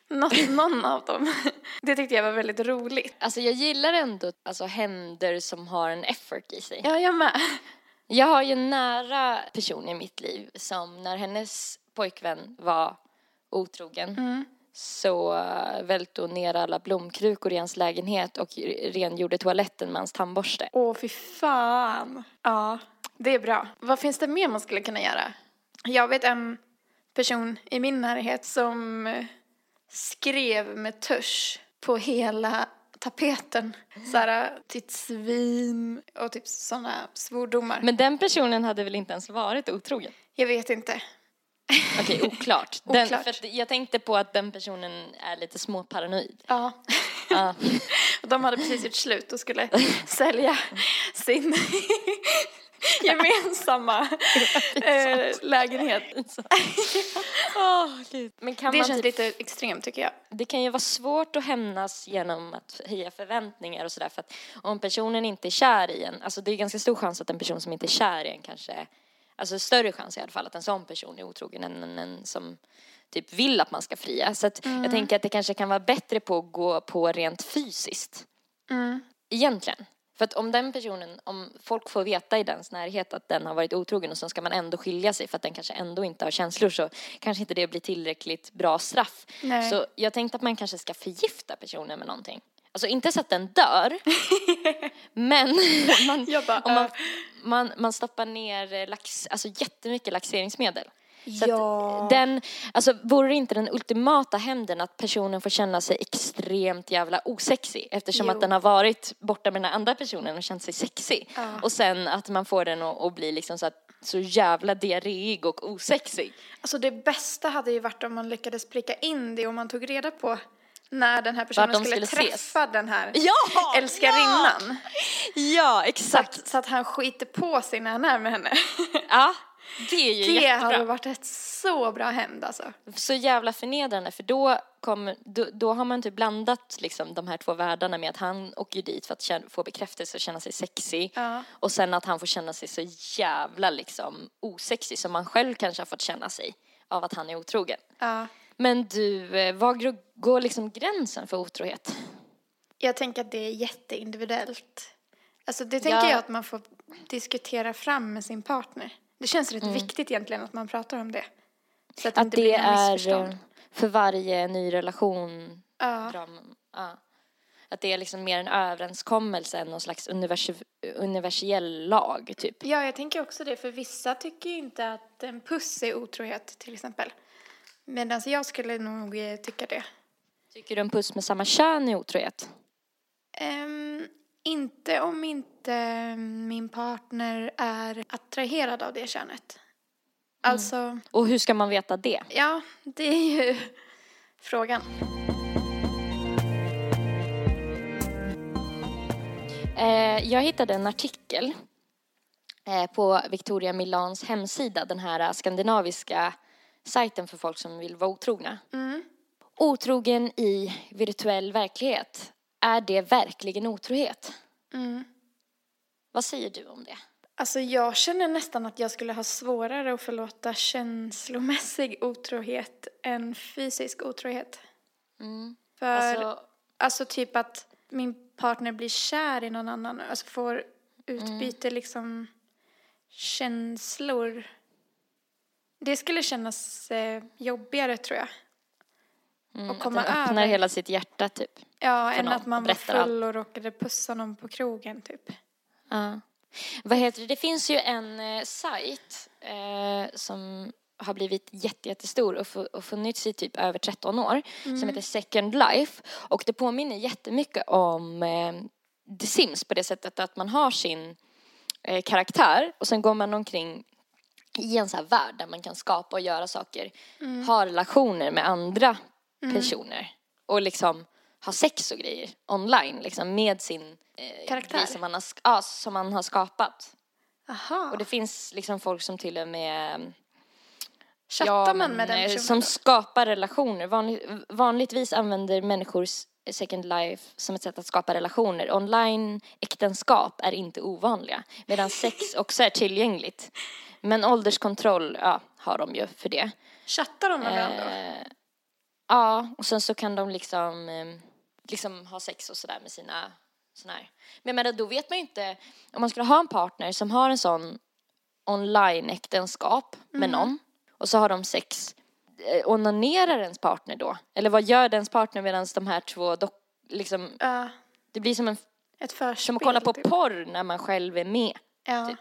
något, någon av dem. Det tyckte jag var väldigt roligt. Alltså jag gillar ändå alltså, händer som har en effort i sig. Ja, jag med. Jag har ju en nära person i mitt liv som när hennes pojkvän var otrogen så uh, välte hon ner alla blomkrukor i hans lägenhet och rengjorde toaletten med hans tandborste. Åh, fy fan. Ja, det är bra. Vad finns det mer man skulle kunna göra? Jag vet en person i min närhet som eh, skrev med tusch på hela tapeten. Så här, ditt svin och typ sådana svordomar. Men den personen hade väl inte ens varit otrogen? Jag vet inte. Okej, oklart. Den, Oklart. För att jag tänkte på att den personen är lite småparanoid. Ja. Ja. De hade precis gjort slut och skulle sälja sin gemensamma eh, lägenhet. Men kan Det man känns typ, lite extremt tycker jag. det kan ju vara svårt att hämnas genom att höja förväntningar och sådär för att om personen inte är kär i en, alltså det är ganska stor chans att en person som inte är kär i en kanske, alltså större chans i alla fall att en sån person är otrogen än en, en som typ vill att man ska fria. Så att jag tänker att det kanske kan vara bättre på att gå på rent fysiskt. Egentligen. För att om den personen, om folk får veta i dens närhet att den har varit otrogen och så ska man ändå skilja sig för att den kanske ändå inte har känslor så kanske inte det blir tillräckligt bra straff. Nej. Så jag tänkte att man kanske ska förgifta personen med någonting. Alltså inte så att den dör, men man, bara, om man, äh. man, man stoppar ner lax, alltså jättemycket laxeringsmedel. Så Ja. den, alltså vore det inte den ultimata hämnden att personen får känna sig extremt jävla osexig eftersom Jo. att den har varit borta med den andra personen och känt sig sexig. Och sen att man får den att, att bli liksom så, att, så jävla diarréig och osexig. Alltså det bästa hade ju varit om man lyckades pricka in det och man tog reda på när den här personen de skulle, skulle träffa den här Ja! älskarinnan. Ja, Så, exakt. att, så att han skiter på sig när han är med henne. Ja. Det är ju Det jättebra. hade varit ett så bra hämnd alltså. så jävla förnedrande för då, kommer, då, då har man typ blandat liksom de här två världarna med att han åker dit för att känna, få bekräftelse och känna sig sexig Ja. och sen att han får känna sig så jävla liksom osexig som man själv kanske har fått känna sig av att han är otrogen. Ja. Men du, eh, var går liksom gränsen för otrohet? Jag tänker att det är jätteindividuellt. Alltså det tänker Ja. jag att man får diskutera fram med sin partner. Det känns rätt viktigt egentligen att man pratar om det. Så att det Att inte det blir är missförstånd. för varje ny relation Ja. Ram, ja. Att det är liksom mer en överenskommelse än någon slags univers universell lag, typ. ja, jag tänker också det. För vissa tycker ju inte att en puss är otrohet till exempel. Medan jag skulle nog eh, tycka det. Tycker du en puss med samma kön är otrohet? Ehm, inte om inte min partner är attraherad av det könet. Alltså, Och hur ska man veta det? ja, det är ju frågan. Eh, jag hittade en artikel eh, på Victoria Milans hemsida, den här skandinaviska sajten för folk som vill vara otrogna. Mm. Otrogen i virtuell verklighet. Är det verkligen otrohet? Mm. Vad säger du om det? Alltså jag känner nästan att jag skulle ha svårare att förlåta känslomässig otrohet än fysisk otrohet. Mm. För alltså, Alltså, typ att min partner blir kär i någon annan, alltså får Mm. utbyte liksom känslor. Det skulle kännas eh, jobbigare tror jag. Mm, och att komma den öppnar över. hela sitt hjärta, typ. Ja, än att man var full och råkade pussa någon på krogen typ. Ja. Vad heter det? Det finns ju en eh, sajt eh, som har blivit jätte, jättestor och, och funnits i typ över 13 år som heter Second Life och det påminner jättemycket om eh, The Sims på det sättet att man har sin eh, karaktär och sen går man omkring i en så här värld där man kan skapa och göra saker, ha relationer med andra personer och liksom ha sex och grejer online liksom med sin eh, Karaktär? som man har, ja, som man har skapat. Aha. Och det finns liksom folk som till och med Chattar man men, med den eh, personen Som skapar relationer. Vanlig, vanligtvis använder människor Second Life som ett sätt att skapa relationer. Online-äktenskap är inte ovanliga. Medan sex också är tillgängligt. Men ålderskontroll, ja, har de ju för det. Chattar de med varandra? Eh, ja, och sen så kan de liksom, eh, liksom ha sex och sådär med sina sån här. Men jag menar, då vet man ju inte, om man skulle ha en partner som har en sån online-äktenskap med någon och så har de sex, eh, onanerar ens partner då? Eller vad gör ens partner medan de här två dock, liksom, Ja, det blir som, en, ett förspel. som att kolla på typ. porr när man själv är med Ja. typ.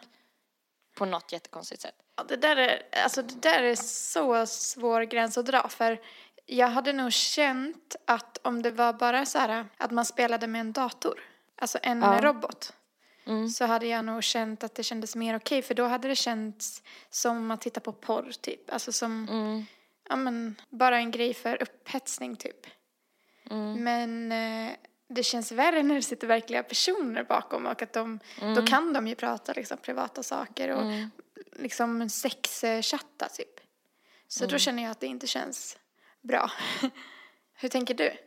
på något jättekonstigt sätt. Ja, det där är, alltså det där är så svår gräns att dra för jag hade nog känt att om det var bara så här att man spelade med en dator, alltså en Ja. robot, Mm. så hade jag nog känt att det kändes mer okej för då hade det känts som att titta på porr typ, alltså som, Mm. ja men bara en grej för upphetsning typ. Mm. Men eh, det känns värre när det sitter verkliga personer bakom och att de, då kan de ju prata liksom privata saker och Mm. liksom sexchatta typ. Så då känner jag att det inte känns bra. Hur tänker du?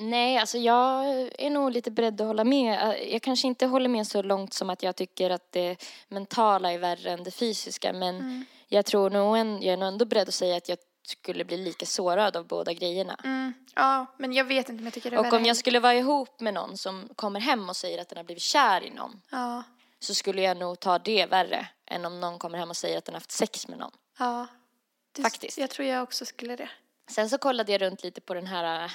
Nej, alltså jag är nog lite beredd att hålla med. Jag kanske inte håller med så långt som att jag tycker att det mentala är värre än det fysiska. Men jag tror nog en, jag är nog ändå beredd att säga att jag skulle bli lika sårad av båda grejerna. Mm, ja, men jag vet inte om jag tycker det är Och om jag skulle vara ihop med någon som kommer hem och säger att den har blivit kär i någon Ja, så skulle jag nog ta det värre än om någon kommer hem och säger att den har haft sex med någon. ja. Det, Faktiskt. Jag tror jag också skulle det. Sen så kollade jag runt lite på den här äh,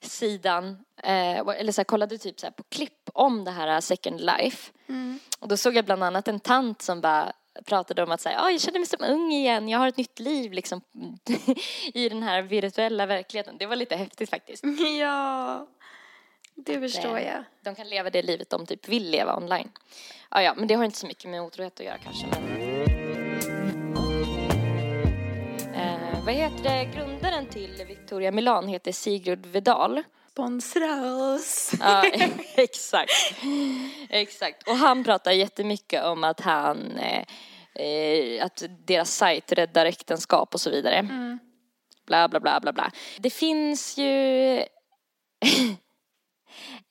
sidan, eh, eller så här, kollade typ så här på klipp om det här äh, Second Life. Mm. Och då såg jag bland annat en tant som bara pratade om att säga, oh, jag känner mig som ung igen, jag har ett nytt liv liksom i den här virtuella verkligheten. Det var lite häftigt faktiskt. Ja, det förstår eh, jag. De kan leva det livet de typ vill leva online. Ja, ja, men det har inte så mycket med otrohet att göra kanske. Men... heter? Grundaren till Victoria Milan heter Sigurd Vedal. Sponsra oss. Ja, exakt. Exakt. Och han pratar jättemycket om att han eh, eh, att deras sajt räddar äktenskap och så vidare. Bla, bla, bla, bla, bla. Det finns ju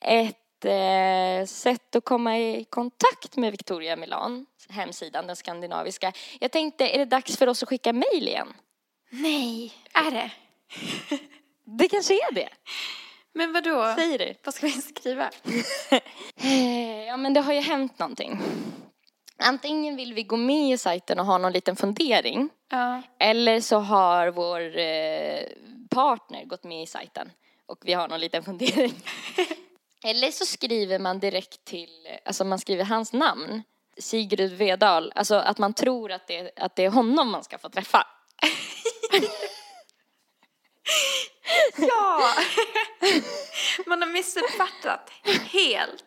ett eh, sätt att komma i kontakt med Victoria Milan, hemsidan, den skandinaviska. Jag tänkte, är det dags för oss att skicka mejl igen? Nej, är det? Det kanske är det. Men vad då? Säger du? Vad ska vi skriva? Eh, Ja, men det har ju hänt någonting. Antingen vill vi gå med i sajten och ha någon liten fundering. Ja. Eller så har vår eh, partner gått med i sajten och vi har någon liten fundering. Eller så skriver man direkt till, alltså man skriver hans namn, Sigrid Vedal, alltså att man tror att det, att det är honom man ska få träffa. Ja! Man har missuppfattat helt.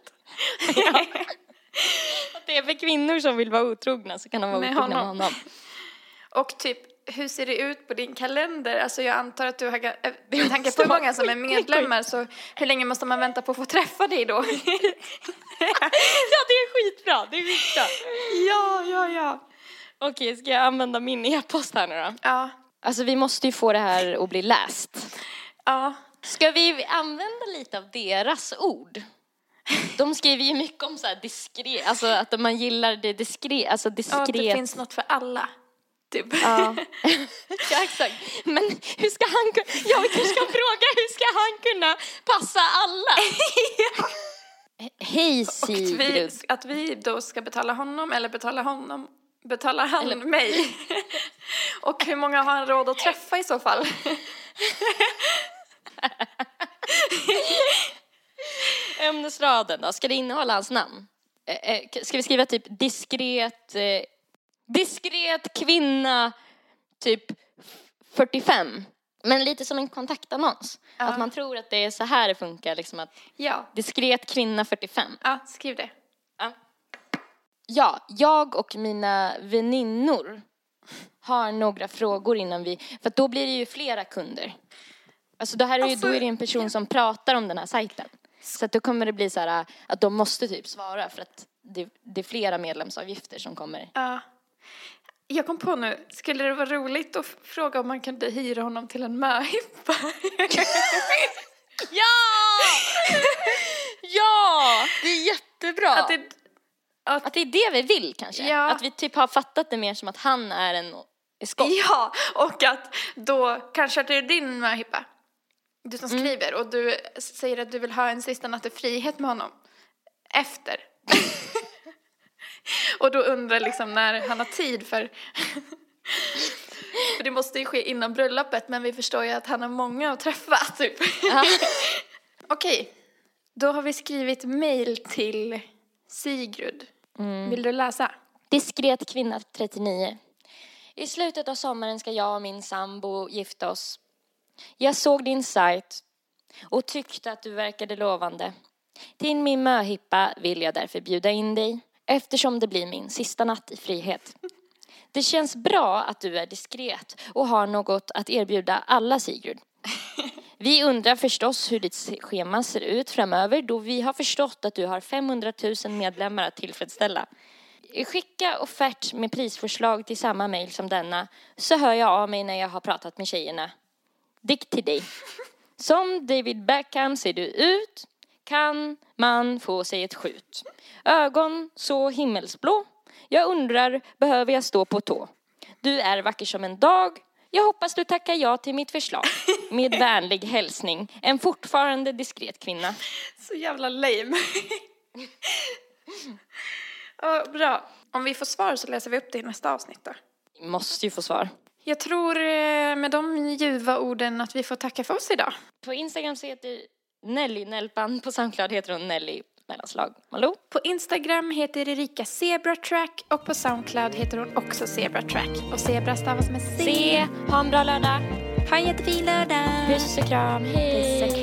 Att det är för kvinnor som vill vara otrogna så kan de vara Med otrogna med honom. honom. Och typ, hur ser det ut på din kalender? Alltså jag antar att du har, eh, med tanke på hur många som är medlemmar så hur länge måste man vänta på att få träffa dig då? Ja, det är skitbra, det är skitbra. ja, ja, ja. Okej, ska jag använda min e-post här nu då? Ja, Alltså vi måste ju få det här att bli läst. ja. Ska vi använda lite av deras ord? De skriver ju mycket om så här diskret, alltså att man gillar det diskret, alltså Ja, diskret. det finns något för alla. Typ. Ja. ja, exakt. Men hur ska han kunna, ja vi kanske ska fråga hur ska han kunna passa alla? Hej Att vi, Sigrid. att vi då ska betala honom eller betala honom betalar han Eller- mig? Och hur många har han råd att träffa i så fall? Ämnesraden då, ska det innehålla hans namn? Eh, eh, Ska vi skriva typ diskret, eh, diskret kvinna typ 45? Men lite som en kontaktannons. Ja. Att man tror att det är så här det funkar, liksom att Ja, diskret kvinna 45. ja skriv det. Ja. Ja, jag och mina väninnor har några frågor innan vi, för att då blir det ju flera kunder. Alltså det här är ju, Alltså, då är det en person som pratar om den här sajten. Så att då kommer det bli så här att de måste typ svara för att det, det är flera medlemsavgifter som kommer. Ja. Jag kom på nu, skulle det vara roligt att fråga om man kunde hyra honom till en möhippa? Ja! ja! Det är jättebra! Att det, att, Att det är det vi vill kanske. Ja. Att vi typ har fattat det mer som att han är en eskort. ja, och att då kanske att det är din möhippa. Du som skriver och du säger att du vill ha en sista natt i frihet med honom. Efter. och då undrar liksom när han har tid för För det måste ju ske innan bröllopet men vi förstår ju att han har många att träffa typ. Okej, då har vi skrivit mail till Sigrid. Vill du läsa? Diskret kvinna 39. I slutet av sommaren ska jag och min sambo gifta oss. Jag såg din sajt och tyckte att du verkade lovande. Till min möhippa vill jag därför bjuda in dig eftersom det blir min sista natt i frihet. Det känns bra att du är diskret och har något att erbjuda alla Sigrid. Vi undrar förstås hur ditt schema ser ut framöver då vi har förstått att du har 500 000 medlemmar att tillfredsställa. Skicka offert med prisförslag till samma mejl som denna så hör jag av mig när jag har pratat med tjejerna. Dick till dig. Som David Beckham ser du ut. Kan man få sig ett skjut. Ögon så himmelsblå. Jag undrar, behöver jag stå på tå? Du är vacker som en dag. Jag hoppas du tackar ja till mitt förslag. Med vänlig hälsning, en fortfarande diskret kvinna. Så jävla lame. ja, bra. Om vi får svar så läser vi upp det i nästa avsnitt då. Vi måste ju få svar. Jag tror eh, med de ljuva orden att vi får tacka för oss idag. På Instagram så heter Nelly Nelpan, på Soundcloud heter hon Nelly mellanslag Malou. På Instagram heter Erika Zebratrack och på Soundcloud heter hon också Zebratrack. Och Zebra stavas med C. Se, ha en bra lördag. Ha en jättefin lördag! Puss och kram, hej!